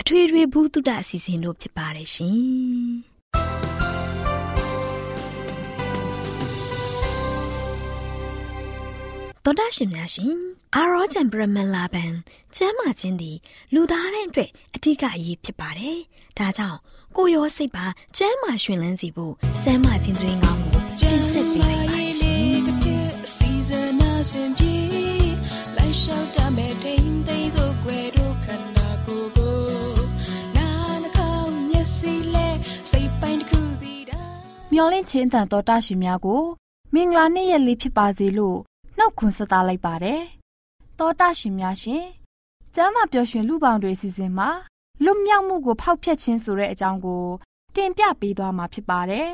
အထွေထွေဘုဒ္ဓအစီအစဉ်တို့ဖြစ်ပါတယ်ရှင်။သောဒရှင်များရှင်အာရောချံပရမလာဘန်ကျမ်းမာခြင်းသည်လူသားတိုင်းအတွက်အထူးအရေးဖြစ်ပါတယ်။ဒါကြောင့်ကိုရောစိတ်ပါကျမ်းမာရှင်လန်းစီဖို့ကျမ်းမာခြင်းတွင်ကောင်းကိုတင်ဆက်ပေးပါမယ်။ ပိုင်းတစ်ခုစီတာမျောလင့်ချင်းတန်တော်တရှင်များကို မင်္ဂလာနေ့ရက်လေးဖြစ်ပါစေလို့နှုတ်ခွန်းဆက်သလိုက်ပါတယ်တော်တရှင်များရှင်ကျမ်းမာပျော်ရွှင်လူပေါင်းတွေစီစဉ်မှာလွတ်မြောက်မှုကိုဖောက်ဖျက်ခြင်းဆိုတဲ့အကြောင်းကို တင်ပြပေးသွားမှာဖြစ်ပါတယ်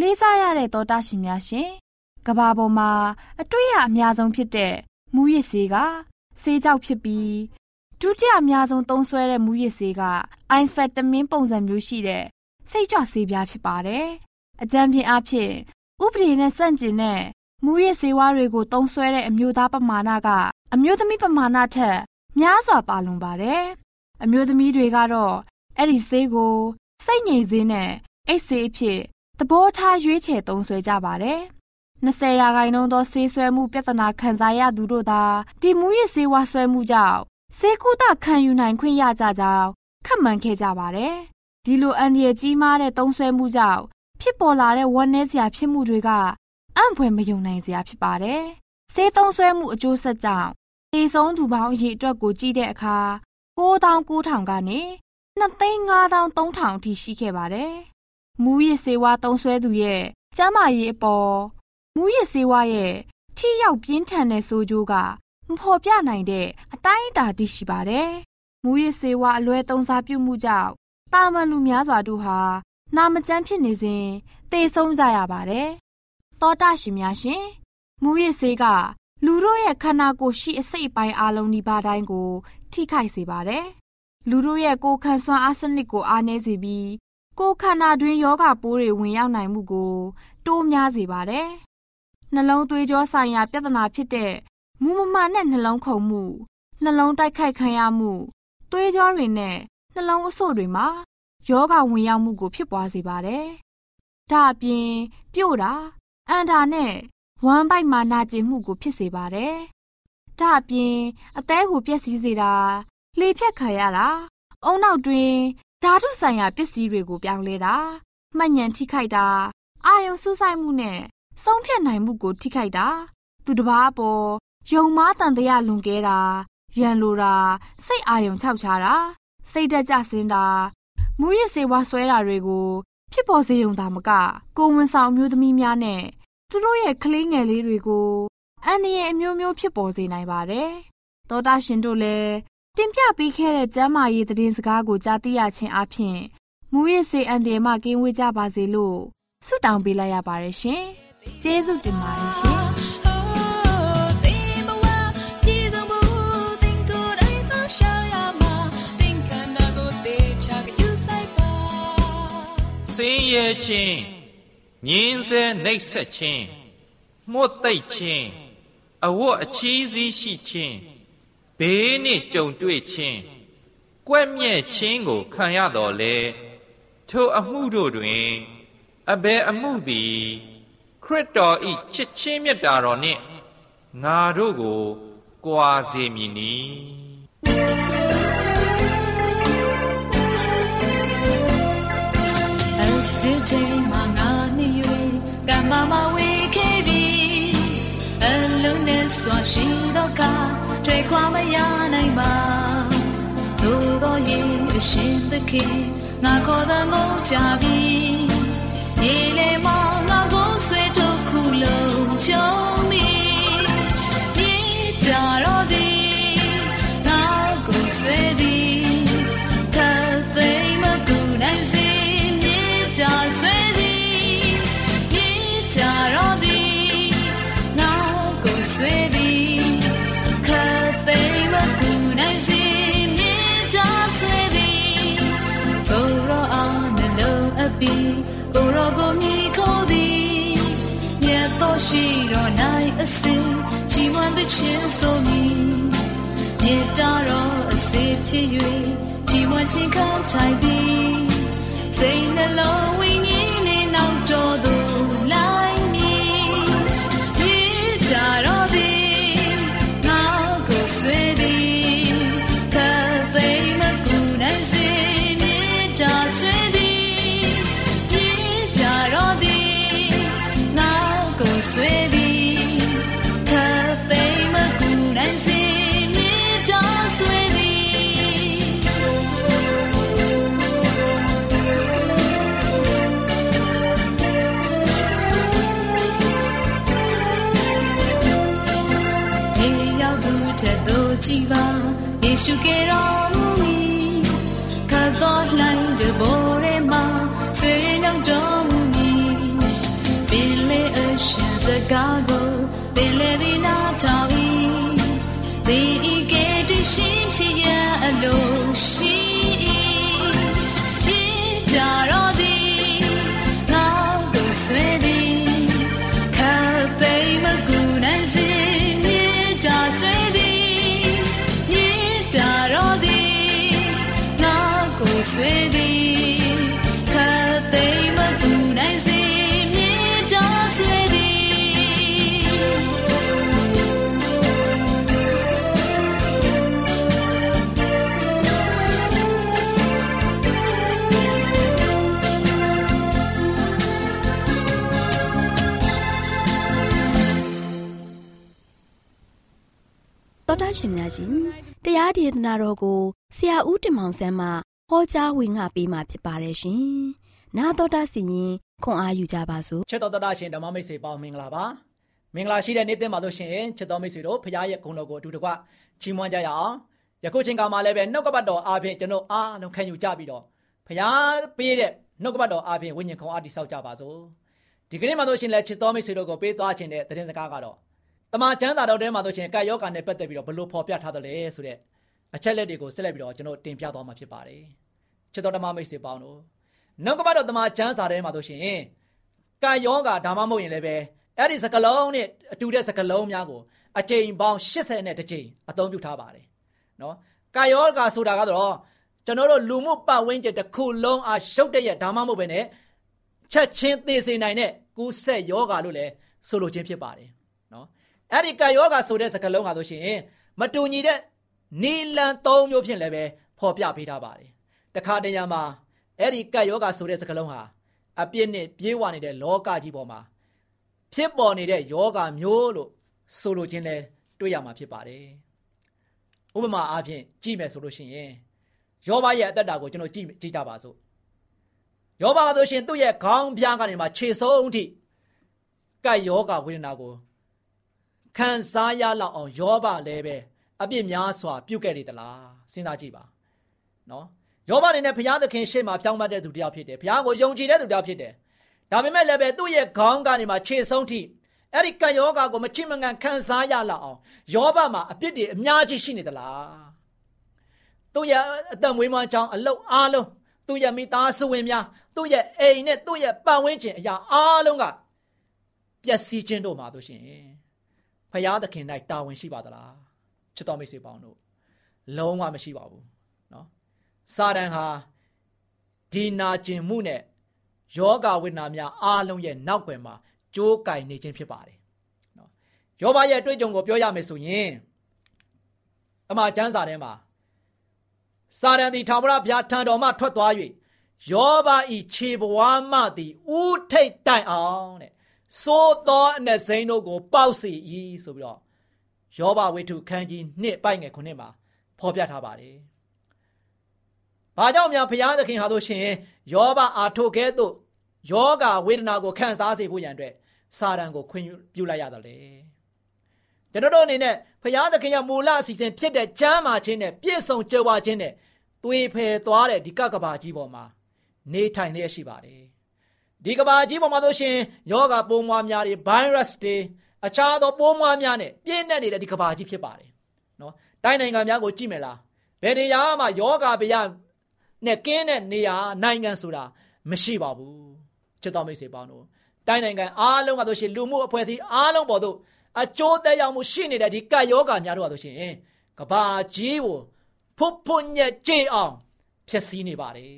လေးစားရတဲ့တော်တရှင်များရှင်ကဘာပေါ်မှာအတွေ့အအများဆုံးဖြစ်တဲ့မူရစ်ဆေးကဆေးကြောက်ဖြစ်ပြီးဒုတိယအများဆုံးသုံးစွဲတဲ့မူရစ်ဆေးကအိုင်ဖက်တမင်းပုံစံမျိုးရှိတဲ့ စိတ်ကြွဆေးပြားဖြစ်ပါတယ်။အကြံဖြင့်အဖြစ်ဥပဒေနဲ့ဆန့်ကျင်တဲ့မူရစ်ဆေးဝါးတွေကိုသုံးစွဲတဲ့အမျိုးသားပမာဏကအမျိုးသမီးပမာဏထက်များစွာပါလွန်ပါတယ်။အမျိုးသမီးတွေကတော့အဲ့ဒီဆေးကိုစိတ်ငြိမ်စေးနဲ့အိတ်ဆေးအဖြစ်သဘောထားရွေးချယ်သုံးစွဲကြပါတယ်။20ရာခိုင်နှုန်းသောဆေးဆွဲမှုပြဿနာခံစားရသူတို့သာဒီမူရစ်ဆေးဝါးဆွဲမှုကြောင့်ဆေးကုသခံယူနိုင်ခွင့်ရကြကြောင်းခန့်မှန်းခဲ့ကြပါတယ်။ ဒီလိုအန္တရာယ်ကြီးမားတဲ့သုံးဆွဲမှုကြောင့်ဖြစ်ပေါ်လာတဲ့ဝမ်းနည်းစရာဖြစ်မှုတွေကအံ့ဖွယ်မယုံနိုင်စရာဖြစ်ပါတယ်။ဆေးသုံးဆွဲမှုအကျိုးဆက်ကြောင့်သေဆုံးသူပေါင်းအရေအတွက်ကိုကြည့်တဲ့အခါ9900ကနေ2,5300အထိရှိခဲ့ပါတယ်။မူရစ်ဆေးဝါးသုံးဆွဲသူရဲ့ကျန်းမာရေးအပေါ်မူရစ်ဆေးဝါးရဲ့ထိရောက်ပြင်းထန်တဲ့ဆိုးကျိုးကမဖော်ပြနိုင်တဲ့အတိုင်းအတာတရှိပါတယ်။မူရစ်ဆေးဝါးအလွဲသုံးစားပြုမှုကြောင့် တာမန်လူများစွာတို့ဟာနာမကျန်းဖြစ်နေစဉ်သေဆုံးကြရပါတယ်။သောတာရှင်များရှင်မူရစ်ဆေးကလူတို့ရဲ့ခန္ဓာကိုယ်ရှိအစိတ်အပိုင်းအလုံးဒီပါတိုင်းကို ထိခိုက်စေပါတယ်။လူတို့ရဲ့ကိုယ်ခံစွမ်းအားစနစ်ကိုအားနည်းစေပြီးကိုယ်ခန္ဓာတွင်းယောဂပိုးတွေဝင်ရောက်နိုင်မှုကို တိုးများစေပါတယ်။နှလုံးသွေးကြောဆိုင်ရာပြဿနာဖြစ်တဲ့မူမမှန်တဲ့နှလုံးခုန်မှုနှလုံးတိုက်ခိုက်ခံရမှုသွေးကြောတွေနဲ့နှလုံးအဆို့တွေမှာ ယောဂဝင်ရောက်မှုကိုဖြစ်ပွားစေပါတယ်။ဒါအပြင်ပြို့တာအန်တာနဲ့ဝမ်းပိုက်မှာနာကျင်မှုကိုဖြစ်စေပါတယ်။ဒါအပြင်အသေးကိုပျက်စီးစေတာလေဖြတ်ခံရတာအုံနောက်တွင်ဓာတုဆိုင်ရာပစ္စည်းတွေကိုပြောင်းလဲတာမှတ်ဉဏ်ထိခိုက်တာအာယုံစူးစိုက်မှုနဲ့ဆုံးဖြတ်နိုင်မှုကိုထိခိုက်တာသူတစ်ပါးအပေါ်ယုံမားတန်တရားလွန်ကဲတာရန်လိုတာစိတ်အာယုံခြောက်ချတာစိတ်တက်ကြဆင်းတာ မူရစ်စေဝါဆွဲတာတွေကို ဖြစ်ပေါ်စေုံသာမက ကိုဝန်ဆောင်မျိုးသမီးများနဲ့သူတို့ရဲ့ကလေးငယ်လေးတွေကိုအန္တရာယ်အမျိုးမျိုးဖြစ်ပေါ်စေနိုင်ပါတယ်။သောတာရှင်တို့လည်းတင်ပြပေးခဲ့တဲ့ကျမ်းမာရေးသတင်းစကားကိုကြားသိရခြင်းအပြင်မူရစ်စေအန္တရာယ်မှကင်းဝေးကြပါစေလို့ဆုတောင်းပေးလိုက်ရပါတယ်ရှင်။ကျေးဇူးတင်ပါတယ်ရှင်။ င်းရဲခြင်းငင်းဆဲနှိပ်ဆက်ခြင်းမှုတ်သိပ်ခြင်းအဝတ်အချီးစည်းရှိခြင်းဘေးနှင့်ကြုံတွေ့ခြင်းကွက်မြဲ့ခြင်းကိုခံရတော်လေထိုအမှုတို့တွင်အဘယ်အမှုသည်ခရစ်တော်ဤချစ်ချင်းမြတ်တာတော်နှင့်ငါတို့ကိုကြွာစေမည်နီ ခွာမရနိုင်ပါသို့တော်ရဲ့အရှင်သခင်ငါခေါ်တဲ့ငိုကြပြီရေလေမောင်ငါကိုဆွေထုတ်ခုလုံးချုံ ပီကိုရောကိုမြည်ခေါ်သည်မြတ်တော်ရှိတော်နိုင်အစဉ်ချီးမွမ်းတဲ့ချင်းဆိုမည်မြေတာတော်အစေဖြစ်၍ချီးမွမ်းခြင်းခံထိုင်ပြီးစိတ်နှလုံးဝိညာဉ်နဲ့နောက်တော် က်သို့ကြည်ပါယေရှုကယ်တော်မူမီခတ်တော်လှိုင်းတဘောရဲမှာဆွေနှုတ်တော်မူမီပင်လေအရှင်စကားကိုပင်လေဒီနာထောင်ဤဒီဤကဲတရှင်ဖြစ်ရအလိုရှိဤကြတော်သည် များရှင်တရားဒေသနာတော်ကိုဆရာဦးတင်မောင်ဆန်းမှဟောကြားဝင်ငါပေးมาဖြစ်ပါတယ်ရှင်။နာတော်တာစီရင်ခွန်အားယူကြပါစို့ချစ်တော်တော်ရှင်ဓမ္မမိတ်ဆွေပေါင်းမင်္ဂလာပါမင်္ဂလာရှိတဲ့နေ့သစ်မှာတို့ရှင်ချစ်တော်မိတ်ဆွေတို့ဖခင်ရဲ့ဂုဏ်တော်ကိုအတူတကွချီးမွမ်းကြရအောင်ယခုချိန်ကမှလည်းပဲနှုတ်ကပတ်တော်အားဖြင့်ကျွန်တော်အားလုံးခံယူကြပြီးတော့ဖခင်ပေးတဲ့နှုတ်ကပတ်တော်အားဖြင့်ဝိညာဉ်ခုံအားတိဆောက်ကြပါစို့ဒီကနေ့မှာတို့ရှင်လည်းချစ်တော်မိတ်ဆွေတို့ကိုပေးသွားခြင်းတဲ့သတင်းစကားကတော့ တမန်ကျမ်းစာတော်ထဲမှာတို့ရှင်ကာယောဂာနဲ့ပတ်သက်ပြီးတော့ဘလို့ဖော်ပြထားတယ်လဲဆိုတဲ့အချက်လက်တွေကိုဆက်လက်ပြီးတော့ကျွန်တော်တင်ပြသွားမှာဖြစ်ပါတယ်ချစ်တော်ဓမ္မမိတ်ဆွေပေါင်းတို့နှုတ်ကပတ်တော်တမန်ကျမ်းစာထဲမှာတို့ရှင်ကာယောဂါဒါမှမဟုတ်ရင်လည်းပဲအဲ့ဒီစကလုံးနဲ့အတူတဲ့စကလုံးများကိုအကြိမ်ပေါင်း80နဲ့တစ်ကြိမ်အသုံးပြုထားပါတယ်နော်ကာယောဂါဆိုတာကတော့ကျွန်တော်တို့လူမှုပတ်ဝန်းကျင်တစ်ခုလုံးအားရှုပ်တဲ့ရဒါမှမဟုတ်ပဲねချက်ချင်းသိစေနိုင်တဲ့ကူးဆက်ယောဂါလို့လည်းဆိုလိုခြင်းဖြစ်ပါတယ်နော် အဲ့ဒီကာယောဂါဆိုတဲ့စကလုံးဟာဆိုရှင်မတူညီတဲ့နီလန်၃မျိုးဖြင့်လည်းပဲဖော်ပြပေးထားပါတယ်တခါတရံမှာအဲ့ဒီကာယောဂါဆိုတဲ့စကလုံးဟာအပြစ်နဲ့ပြေးဝနေတဲ့လောကကြီးပေါ်မှာဖြစ်ပေါ်နေတဲ့ယောဂမျိုးလို့ဆိုလိုခြင်းလဲတွေ့ရမှာဖြစ်ပါတယ်။ဥပမာအားဖြင့်ကြည့်မယ်ဆိုလို့ရှိရင်ယောဘရဲ့အသက်တာကိုကျွန်တော်ကြည့်ကြည့်ကြပါစို့ယောဘကဆိုရှင်သူ့ရဲ့ခေါင်းပြားကနေမှခြေဆုံးထိကတ်ယောဂဝေဒနာကို ခံစားရလောက်အောင်ယောဘလည်းပဲအပြစ်များစွာပြုတ်ခဲ့နေသလားစဉ်းစားကြည့်ပါနော်ယောဘအနေနဲ့ဘုရားသခင်ရှေ့မှာဖြောင်းမတ်တဲ့သူတစ်ယောက်ဖြစ်တယ်ဘုရားကိုယုံကြည်တဲ့သူတစ်ယောက်ဖြစ်တယ်ဒါပေမဲ့လည်းပဲသူ့ရဲ့ခေါင်းကနေမှခြေဆုံးထိအဲ့ဒီကံယောဂါကိုမချိမငံခံစားရလောက်အောင်ယောဘမှာအပြစ်တွေအများကြီးရှိနေသလားသူ့ရဲ့အသက်မွေးမကြောင်းအလုတ်အားလုံးသူ့ရဲ့မိသားစုဝင်များသူ့ရဲ့အိမ်နဲ့သူ့ရဲ့ပတ်ဝန်းကျင်အရာအားလုံးကပျက်စီးခြင်းတို့မှာတို့ရှင် ဖရာသခင်၌တာဝန်ရှိပါသလားချစ်တော်မိတ်ဆွေပေါင်းတို့လုံးဝမရှိပါဘူးเนาะစာတန်ဟာဒီနာကျင်မှုနဲ့ယောဂဝိညာဉ်များအားလုံးရဲ့နောက်ွယ်မှာကြိုးကင်နေခြင်းဖြစ်ပါတယ်နော်ယောဘရဲ့အတွေ့အကြုံကိုပြောရမယ်ဆိုရင်အမှကျမ်းစာထဲမှာစာရန်သည်ထာဝရဘုရားထံတော်မှထွက်သွား၍ယောဘဤခြေဘဝမှသည်ဥထိတ်တိုင်အောင်တဲ့ သို့သောအနှစိမ့်တို့ကို ပေါက်စီ၏ဆိုပြီးတော့ယောဘဝိထုခန်းကြီးနှစ်ပိုက်ငယ်ခုနှစ်မှာဖော်ပြထားပါတယ်။ဘာကြောင့်များဘုရားသခင်ဟာတို့ရှင်ယောဘအာထုတ်ကဲ့သို့ယောဂဝေဒနာကိုခံစားစေဖို့ရန်အတွက်စာတန်ကိုခွင့်ပြုလိုက်ရတယ်လေကျွန်တော်တို့အနေနဲ့ဖရာသခင်ရဲ့မူလအစီအစဉ်ဖြစ်တဲ့ကျမ်းမာခြင်းနဲ့ပြည့်စုံကြွယ်ဝခြင်းနဲ့သွေဖယ်သွားတဲ့ဒီကကဘာကြီးပေါ်မှာနေထိုင်လျက်ရှိပါတယ် ဒီကဘာကြီးပေါ်မှာဆိုရှင်ယောဂပိုးမွားများတွေ virus တွေအခြားသောပိုးမွားများနဲ့ပြည့်နေနေတဲ့ဒီကဘာကြီးဖြစ်ပါတယ်နော်တိုင်းနိုင်ငံများကိုကြည့်မယ်လားဘယ်နေရာမှာယောဂဗျာနဲ့ကင်းတဲ့နေရာနိုင်ငံဆိုတာမရှိပါဘူးချစ်တော်မိတ်ဆွေပေါင်းတို့တိုင်းနိုင်ငံအားလုံးကဆိုရှင်လူမှုအဖွဲ့အစည်းအားလုံးပေါ်သို့အကျိုးသက်ရောက်မှုရှိနေတဲ့ဒီကပ်ယောဂါများတို့ကဆိုရှင်ကဘာကြီးကိုဖုတ်ဖုတ်ညက်ကြေအောင် ဖြစ်စည်းနေပါတယ်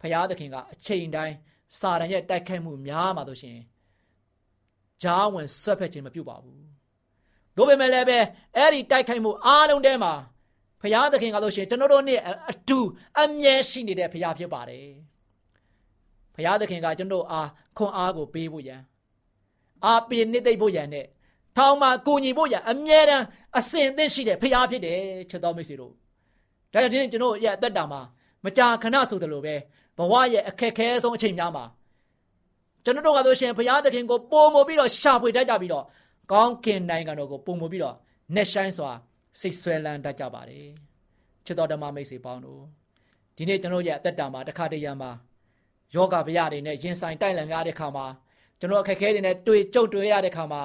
ဖရာသခင်ကအချိန်တိုင်း စာရန်ရဲ့တိုက်ခိုက်မှုများမှာဆိုရှင်ဂျားဝင်ဆွတ်ဖက်ခြင်းမပြုတ်ပါဘူးတို့ပေမဲ့လည်းပဲအဲ့ဒီတိုက်ခိုက်မှုအားလုံးထဲမှာဖရာသခင်ကဆိုရှင်ကျွန်တော်တို့နဲ့အတူအမြဲရှိနေတဲ့ဖရာဖြစ်ပါတယ်ဘုရားသခင်ကကျွန်တော်အားခွန်အားကိုပေးဖို့ရန်အားပေးနှစ်သိမ့်ဖို့ရန်နဲ့ထောင်မှာကိုညီဖို့ရန်အမြဲတမ်းအစဉ်သင့်ရှိတဲ့ဘုရားဖြစ်တယ်ချက်တော်မိတ်ဆွေတို့ဒါကြောင့်ဒီနေ့ကျွန်တော်ရဲ့အသက်တာမှာမကြာခဏဆိုသလိုပဲ ဘဝရဲ့အခက်ခဲဆုံးအချိန်များမှာကျွန်တော်တို့ကဆိုရှင်ဘုရားသခင်ကိုပုံမပြီးတော့ရှာဖွေတတ်ကြပြီးတော့ကောင်းကင်နိုင်ငံတော်ကိုပုံမပြီးတော့နှက်ဆိုင်စွာစိတ်ဆွဲလန်းတတ်ကြပါတယ်ချစ်တော်ဓမ္မမိတ်ဆွေပေါင်းတို့ဒီနေ့ကျွန်တော်ရဲ့အသက်တာမှာတစ်ခါတည်းရံမှာယောဂဗျာတွေနဲ့ရင်ဆိုင်တိုက်လန်ရတဲ့ခါမှာကျွန်တော်အခက်ခဲတွေနဲ့တွေ့ကြုံတွေ့ရတဲ့ခါမှာ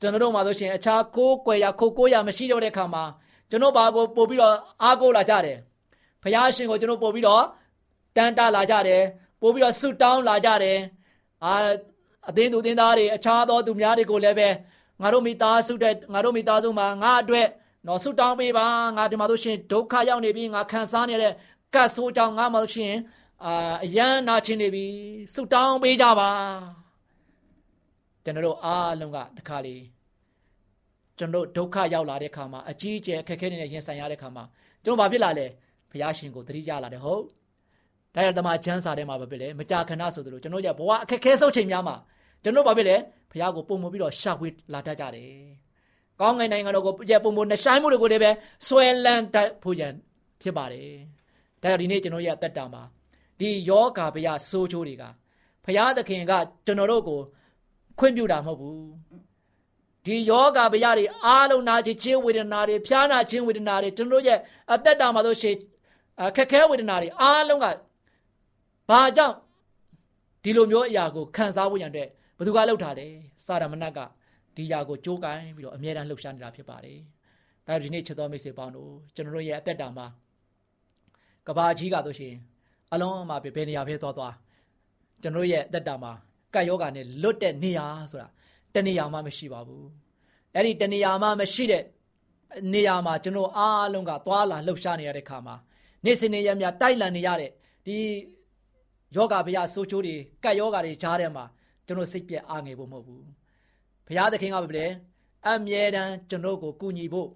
ကျွန်တော်တို့မှာဆိုရှင်အခြားကိုးကွယ်ရခိုးကိုးရမရှိတော့တဲ့ခါမှာကျွန်တော်ဘာကိုပို့ပြီးတော့အားကိုးလာကြတယ်ဖယားရှင်ကိုကျွန်တော်ပို့ပြီးတော့ တန်တာလာကြတယ်ပို့ပြီးတော့ဆုတောင်းလာကြတယ်အာအသင်းသူအသင်းသားတွေအခြားသောသူများတွေကိုလည်းပဲငါတို့မိသားစုတဲ့ငါတို့မိသားစုမှာငါအတွက်နော်ဆုတောင်းပေးပါငါဒီမှာဆိုရှင်ဒုက္ခရောက်နေပြီငါခံစားနေတဲ့ကတ်ဆိုးကြောင့်ငါမှဆိုရှင်အာအယမ်းနာချင်းနေပြီဆုတောင်းပေးကြပါကျွန်တော်တို့အားလုံးကတခါလေကျွန်တော်ဒုက္ခရောက်လာတဲ့ခါမှာအကြီးအကျယ်အခက်အခဲတွေနဲ့ရင်ဆိုင်ရတဲ့ခါမှာကျွန်တော်ဘာဖြစ်လာလဲဘုရားရှင်ကိုသတိရလာတယ်ဟုတ် ဒါကြောင့်တမန်ကျမ်းစာထဲမှာဘာဖြစ်လဲမကြာခဏဆိုသလိုကျွန်တော်ရဲ့ဘဝအခက်အခဲဆုံးချိန်များမှာကျွန်တော်ဘာဖြစ်လဲဘုရားကိုပုံမပြီးတော့ရှာဖွေလာတတ်ကြတယ်ကောင်းငင်နိုင်ငံတော်ကိုကြက်ပုံမနှဆိုင်မှုတွေကိုလည်းပဲဆွဲလန်းတတ်ဖို့ရန်ဖြစ်ပါတယ်ဒါကြောင့်ဒီနေ့ကျွန်တော်ရဲ့အသက်တာမှာဒီယောဂါဘယဆိုးချိုးတွေကဖရာသခင်ကကျွန်တော်တို့ကိုခွင့်ပြုတာမဟုတ်ဘူးဒီယောဂါဘယတွေအားလုံးနာခြင်းချင်းဝေဒနာတွေဖျားနာခြင်းဝေဒနာတွေကျွန်တော်ရဲ့အသက်တာမှာဆိုရှင်ခက်ခဲဝေဒနာတွေအားလုံးက ဘာကြောင့်ဒီလိုမျိုးအရာကိုခံစားဖို့ရတဲ့ဘသူကလှုပ်ထားတယ်စာရမဏတ်ကဒီຢာကိုကြိုးကိုင်းပြီးတော့အမြဲတမ်းလှုပ်ရှားနေတာဖြစ်ပါတယ်ဒါဒီနေ့ချစ်တော်မိတ်ဆွေပေါင်းတို့ကျွန်တော်တို့ရဲ့အသက်တာမှာကဘာကြီးကဆိုရှင်အလုံးမှာဘယ်နေရာပဲသွားသွားကျွန်တော်ရဲ့အသက်တာမှာကတ်ယောဂာနဲ့လွတ်တဲ့နေရာဆိုတာတနေရာမှမရှိပါဘူးအဲ့ဒီတနေရာမှမရှိတဲ့နေရာမှာကျွန်တော်အားလုံးကသွားလာလှုပ်ရှားနေရတဲ့ခါမှာနေ့စဉ်နေ့ရက်များတိုက်လန်နေရတဲ့ဒီ ယောဂဗျာဆိုးချိုးတွေကတ်ယောဂါတွေကြားထဲမှာကျွန်တော်စိတ်ပြက်အားငယ်ဖို့မဟုတ်ဘူးဘုရားသခင်ကပဲအမြဲတမ်းကျွန်တော်ကိုကူညီဖို့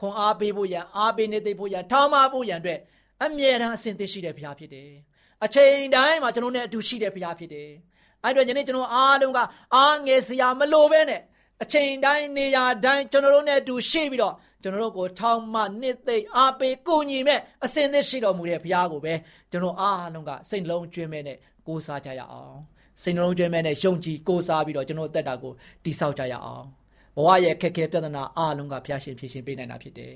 ခွန်အားပေးဖို့ရန်အားပေးနေသိဖို့ရန်ထောင်းမဖို့ရန်အတွက်အမြဲတမ်းအစဉ်သင့်ရှိတဲ့ဘုရားဖြစ်တယ်။အချိန်တိုင်းမှာကျွန်တော်နဲ့အတူရှိတဲ့ဘုရားဖြစ်တယ်။အဲ့တော့ယနေ့ကျွန်တော်အားလုံးကအားငယ်စရာမလိုပဲနဲ့အချိန်တိုင်းနေရာတိုင်းကျွန်တော်တို့နဲ့အတူရှိပြီးတော့ ကျွန်တော်တို့ကိုထောက်မှနှစ်သိမ့်အားပေးကိုညီမဲ့အစင်သစ်ရှိတော်မူတဲ့ဘုရားကိုပဲကျွန်တော်အားလုံးကစိတ်လုံးကျွမ်းမဲ့နဲ့ကိုးစားကြရအောင်စိတ်လုံးကျွမ်းမဲ့နဲ့ယုံကြည်ကိုးစားပြီးတော့ကျွန်တော်အသက်တာကိုတည်ဆောက်ကြရအောင်ဘဝရဲ့ခက်ခဲပြဿနာအားလုံးကဘုရားရှင်ဖြေရှင်းပေးနိုင်တာဖြစ်တယ်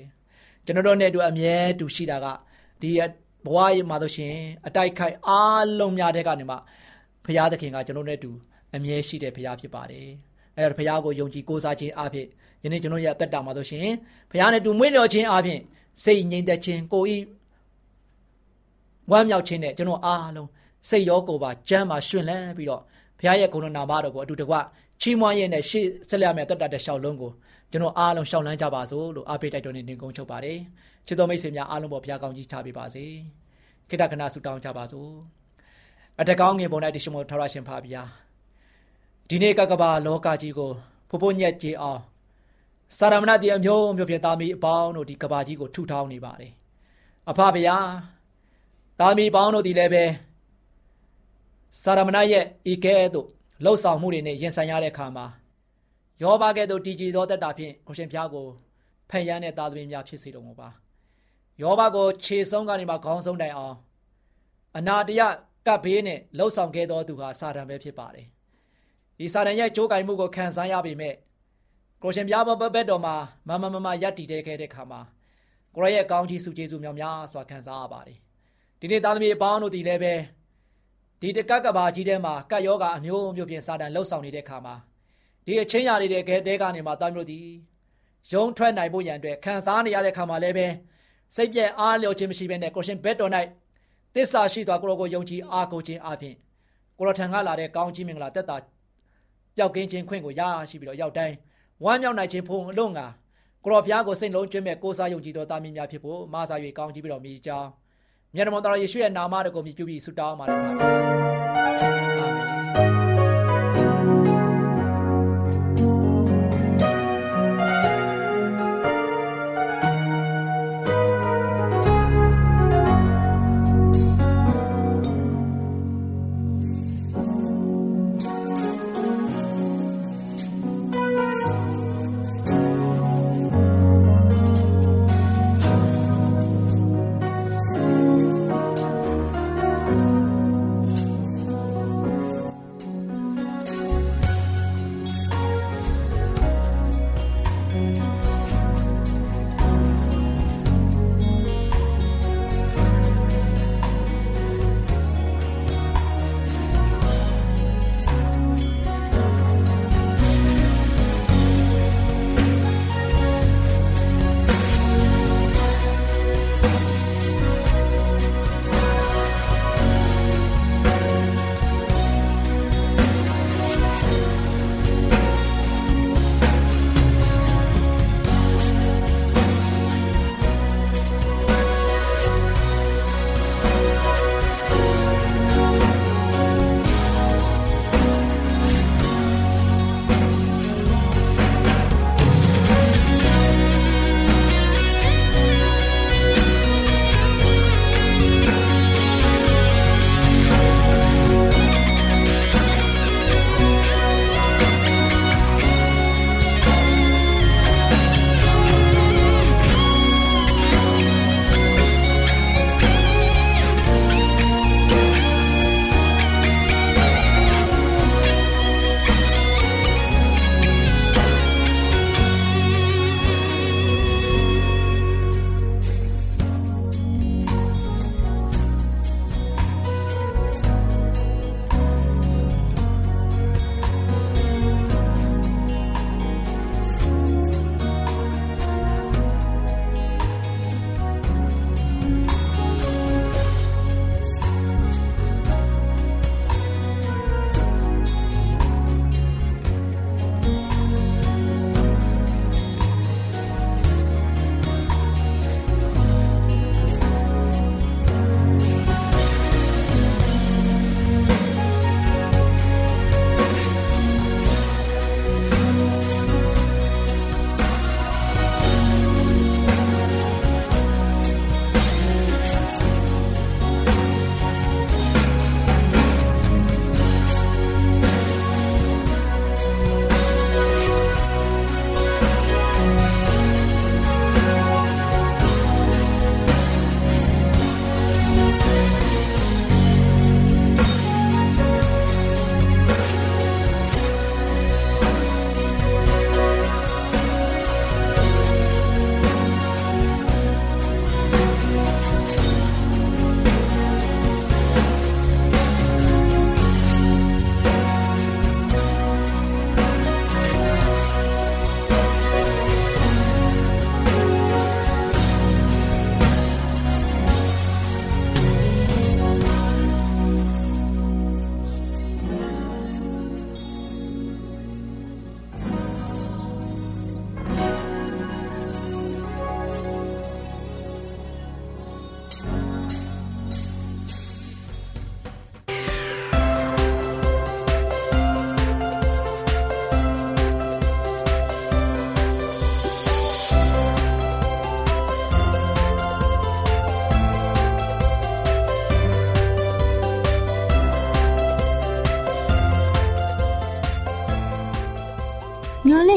ကျွန်တော်တို့နဲ့တူအမြဲတူရှိတာကဒီဘဝရဲ့မှာဆိုရှင်အတိုက်ခိုက်အားလုံးများတဲ့ကနေမှဘုရားသခင်ကကျွန်တော်နဲ့တူအမြဲရှိတဲ့ဘုရားဖြစ်ပါတယ်အဲဒါဘုရားကိုယုံကြည်ကိုးစားခြင်းအဖြစ် ယနေ့ကျွန်တော်ရဲ့အသက်တာမှာဆိုရှင်ဘုရားနဲ့တူမွေးလျော်ခြင်းအပြင်စိတ်ငြိမ်သက်ခြင်းကိုဤဝမ်းမြောက်ခြင်းနဲ့ကျွန်တော်အားလုံးစိတ်ရောကိုယ်ပါကြမ်းပါရှင်လန်းပြီးတော့ဘုရားရဲ့ဂုဏနာမတော်ကိုအတူတကွချီးမွမ်းရတဲ့ရှေ့ဆက်လက်ရမယ့်တက်တာတဲ့ရှောက်လုံးကိုကျွန်တော်အားလုံးရှောက်လန်းကြပါစို့လို့အားပေးတိုက်တွန်းနေနေကုန်းချုပ်ပါတယ်ချစ်တော်မိတ်ဆွေများအားလုံးပေါ်ဘုရားကောင်းကြီးချပေးပါစေခိတ္တကနာဆုတောင်းကြပါစို့အတကောင်းငယ်ပေါ်၌တရှိမောထရရှင်ဖာဗျာဒီနေ့ကကဘာလောကကြီးကိုဖို့ဖို့ညက်ကြည်အောင် စာရမဏတိအမျိုးမျိုးဖြစ်သားမီအပေါင်းတို့ဒီကဘာကြီးကိုထုထောင်းနေပါတယ်အဖဗျာသားမီပေါင်းတို့ဒီလည်းပဲစာရမဏရဲ့ဤကဲ့သို့လှုပ်ဆောင်မှုတွေနဲ့ရင်ဆိုင်ရတဲ့အခါမှာယောဘကဲ့သို့တည်ကြည်သောတက်တာဖြင့်ကိုရှင်ဖျားကိုဖန်ရမ်းတဲ့သားသမီးများဖြစ်စေတော်မူပါယောဘကိုခြေဆုံးကနေမှခေါင်းဆုံးတိုင်အောင်အနာတရကပ်ဘေးနဲ့လှုပ်ဆောင်ခဲ့သောသူဟာစာတန်ပဲဖြစ်ပါတယ်ဒီစာတန်ရဲ့ကြိုးကင်မှုကိုခံစားရပေမဲ့ ကိုရှင်ပြားဘဘက်တော်မှာမမမမယက်တည်တဲ့ခဲ့တဲ့ခါမှာကိုရရဲ့ကောင်းကြီးစုကျေးဇူးများများစွာခံစားရပါတယ်ဒီနေ့သားသမီးအပေါင်းတို့ဒီလည်းပဲဒီတကက်ကဘာကြီးထဲမှာကတ်ယောဂအမျိုးမျိုးဖြင့်စာတန်လှုပ်ဆောင်နေတဲ့ခါမှာဒီအချင်းရာတွေတဲ့တဲကနေမှသားမျိုးဒီရုံထွက်နိုင်ဖို့ရန်အတွက်ခံစားနေရတဲ့ခါမှာလည်းပဲစိတ်ပြည့်အားလျော်ခြင်းမရှိဘဲနဲ့ကိုရှင်ဘက်တော်၌သစ္စာရှိစွာကိုရောကိုယုံကြည်အားကိုးခြင်းအပြင်ကိုရောထံကလာတဲ့ကောင်းချီးမင်္ဂလာတက်တာပျောက်ကင်းခြင်းခွင့်ကိုရရှိပြီးတော့ရောက်တိုင်း ဝမ်းမြောက်နိုင်ခြင်းဖုံအလုံးငါကိုရောဘုရားကိုစိတ်လုံးကျွမ်းမဲ့ကိုးစားယုံကြည်တော်သားမင်းများဖြစ်ဖို့မဆာ၍ကောင်းချီးပြီးတော်မူကြောင်းမြတ်တော်တော်ယေရှုရဲ့နာမတော်ကိုမြည်ပြုပြီးဆုတောင်းပါတယ်ပါ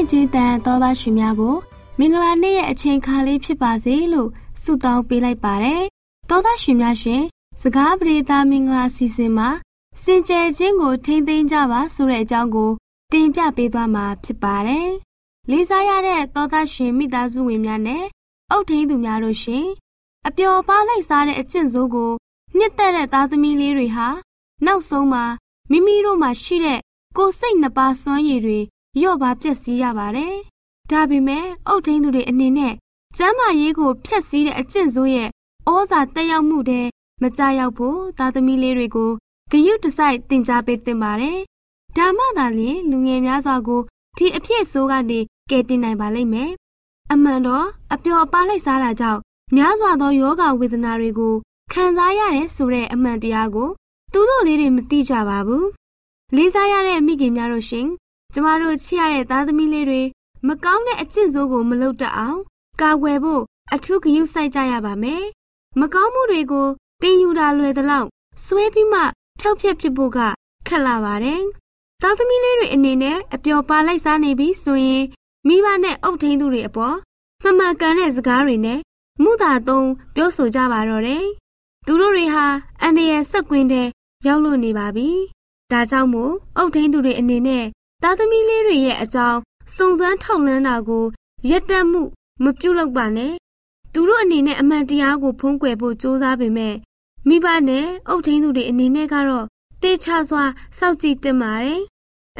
င့်ခြင်းတန်သောသားရှင်များကိုမင်္ဂလာနေ့ရဲ့အချိန်ခါလေးဖြစ်ပါစေလို့ဆုတောင်းပေးလိုက်ပါတယ်။သောသားရှင်များရှင်စကားပရိသတ်မင်္ဂလာစီစဉ်မှာစင်ကြယ်ခြင်းကိုထိမ့်သိမ်းကြပါဆိုတဲ့အကြောင်းကို တင်ပြပေးသွားမှာဖြစ်ပါတယ်။လေးစားရတဲ့သောသားရှင်မိသားစုဝင်များနဲ့အုတ်ထင်းသူများတို့ရှင်အပျော်ပါးလိုက်စားတဲ့အကျင့်စိုးကိုနှစ်သက်တဲ့သားသမီးလေးတွေဟာနောက်ဆုံးမှာမိမိတို့မှာရှိတဲ့ကိုယ်စိတ်နှစ်ပါးစွမ်းရည်တွေ ရော့ပါပျက်စီးရပါတယ်။ဒါပေမဲ့အုတ်ထင်းသူတွေအနေနဲ့ကျမ်းမာရေးကိုဖျက်ဆီးတဲ့အကျင့်ဆိုးရဲ့ဩဇာတက်ရောက်မှုတဲ့မကြရောက်ဖို့သားသမီးလေးတွေကိုဂယုတစိုက်တင် जा ပေးတင်ပါတယ်။ဒါမှသာလျှင်လူငယ်များစွာကိုဒီအဖြစ်ဆိုးကနေကယ်တင်နိုင်ပါလိမ့်မယ်။အမှန်တော့အပျော်ပါလိုက်စားတာကြောင့်များစွာသောယောဂဝေဒနာတွေကိုခံစားရတယ်ဆိုတဲ့အမှန်တရားကိုသူတို့လေးတွေမသိကြပါဘူး။လေးစားရတဲ့မိခင်များတို့ရှင် ကျမတို့ချစ်ရတဲ့သားသမီးလေးတွေမကောင်းတဲ့အကျင့်ဆိုးကိုမလုပ်တတ်အောင် ကာကွယ်ဖို့အထူးဂရုစိုက်ကြရပါမယ်။မကောင်းမှုတွေကိုတင်ယူတာလွယ်သလောက်ဆွဲပြီးမှဖြောက်ဖြက်ဖြစ်ဖို့ကခက်လာပါတယ်။သားသမီးလေးတွေအနေနဲ့အပျော်ပါလိုက်စားနေပြီဆိုရင်မိဘနဲ့အုပ်ထိန်းသူတွေအပေါ်မှန်မှန်ကန်တဲ့စကားတွေနဲ့မှုသာသုံးပြောဆိုကြပါတော့တယ်။သူတို့တွေဟာအန္တရာယ်ဆက်ကွင်းတဲ့ရောက်လို့နေပါပြီ။ဒါကြောင့်မို့အုပ်ထိန်းသူတွေအနေနဲ့ သားသမီးလေးတွေရဲ့အကြောင်းစုံစမ်းထောက်လှမ်းတာကိုရက်တက်မှု မပြုတ်လောက်ပါနဲ့သူတို့အနေနဲ့အမှန်တရားကိုဖုံးကွယ်ဖို့ကြိုးစားပေမဲ့မိဘနဲ့အုပ်ထိန်းသူတွေအနေနဲ့ကတော့တေချာစွာစောင့်ကြည့်တင်ပါတယ်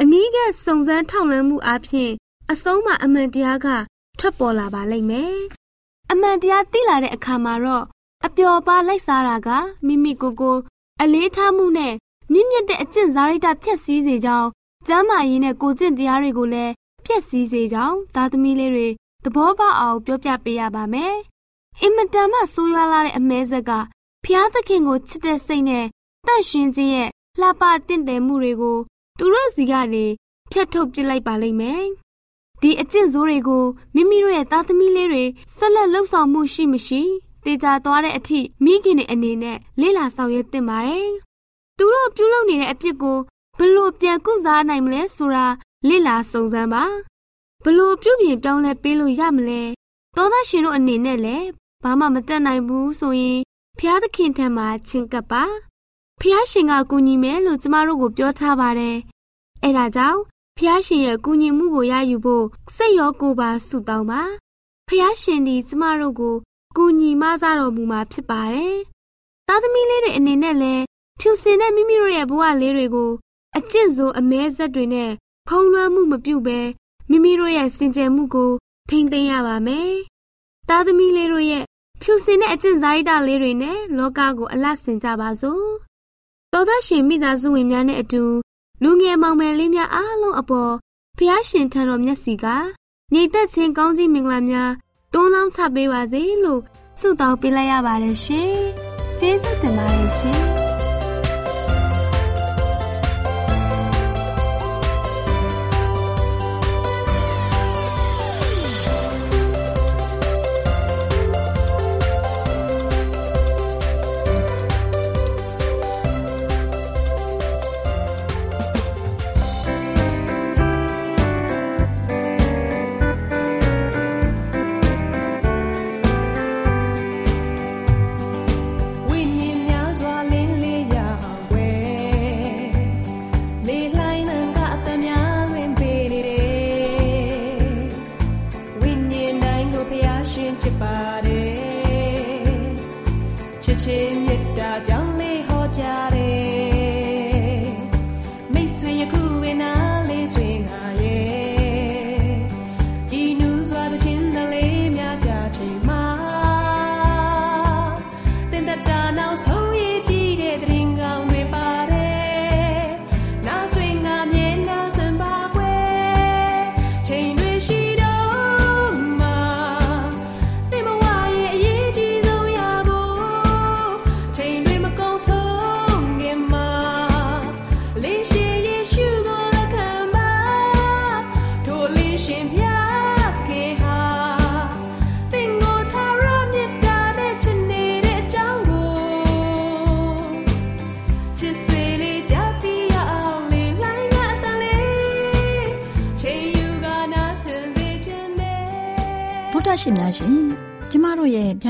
အနည်းကစုံစမ်းထောက်လှမ်းမှုအပြင်အဆုံးမှာအမှန်တရားကထွက်ပေါ်လာပါလိမ့်မယ်အမှန်တရားသိလာတဲ့အခါမှာတော့အပျော်ပါလိုက်စားတာကမိမိကိုယ်ကို အလေးထားမှုနဲ့မြင့်မြတ်တဲ့အကျင့်စာရိတ္တဖြည့်ဆည်းစေကြောင်း ကျမ်းမာရေးနဲ့ကိုကျင့်တရားတွေကိုလည်းဖျက်ဆီးစေကြောင်းသားသမီးလေးတွေသဘောပေါက်အောင်ပြောပြပေးရပါမယ်။အင်မတန်မှဆိုးရွားလာတဲ့အမဲဆက်ကဖျားသခင်ကိုချစ်တဲ့စိတ်နဲ့တန့်ရှင်ခြင်းရဲ့လှပတင့်တယ်မှုတွေကိုသူတို့စီကနေဖျက်ထုတ်ပစ်လိုက်ပါလိမ့်မယ်။ဒီအကျင့်ဆိုးတွေကိုမိမိတို့ရဲ့သားသမီးလေးတွေဆက်လက်လှုပ်ဆောင်မှုရှိမရှိတေချာသွားတဲ့အထိမိခင်တွေအနေနဲ့လေ့လာဆောင်ရွက်သင့်ပါတယ်။သူတို့ပြုလုပ်နေတဲ့အပြစ်ကို ဘလို့ပြန်ကုစားနိုင်မလဲဆိုတာလေ့လာစုံစမ်းပါဘလို့ပြုပြင်ပြောင်းလဲပေးလို့ရမလဲသောသားရှင်တို့အနေနဲ့လည်းဘာမှမတတ်နိုင်ဘူးဆိုရင်ဖျားသခင်ထံမှာချင်းကပ်ပါဖျားရှင်ကကူညီမယ်လို့ကျမတို့ကိုပြောထားပါတယ်အဲ့ဒါကြောင့်ဖျားရှင်ရဲ့ကူညီမှုကိုရယူဖို့စိတ်ရောကိုယ်ပါဆုတောင်းပါဖျားရှင်ဒီကျမတို့ကိုကူညီမဆတော်မူမှာဖြစ်ပါတယ်သားသမီးလေးတွေအနေနဲ့လည်းဖြူစင်တဲ့မိမိတို့ရဲ့ဘဝလေးတွေကို အကျင့်ဆိုအမဲဆက်တွေနဲ့ဖုံးလွှမ်းမှုမပြုဘဲမိမိတို့ရဲ့စင်ကြယ်မှုကို ထိမ့်သိမ်းရပါမယ်။သားသမီးလေးတို့ရဲ့ဖြူစင်တဲ့အကျင့်စာရိတ္တလေးတွေနဲ့လောကကိုအလတ်ဆင်ကြပါစို့။သောသားရှင်မိသားစုဝင်များနဲ့အတူလူငယ်မောင်မယ်လေးများအားလုံးအပေါ်ဖျားရှင်ထံတော်မျက်စီကညီသက်ချင်းကောင်းကြီးမင်္ဂလာများတွန်းလောင်းချပေးပါစေလို့ဆုတောင်းပေးလိုက်ရပါတယ်ရှင်။ကျေးဇူးတင်ပါတယ်ရှင်။ရှင်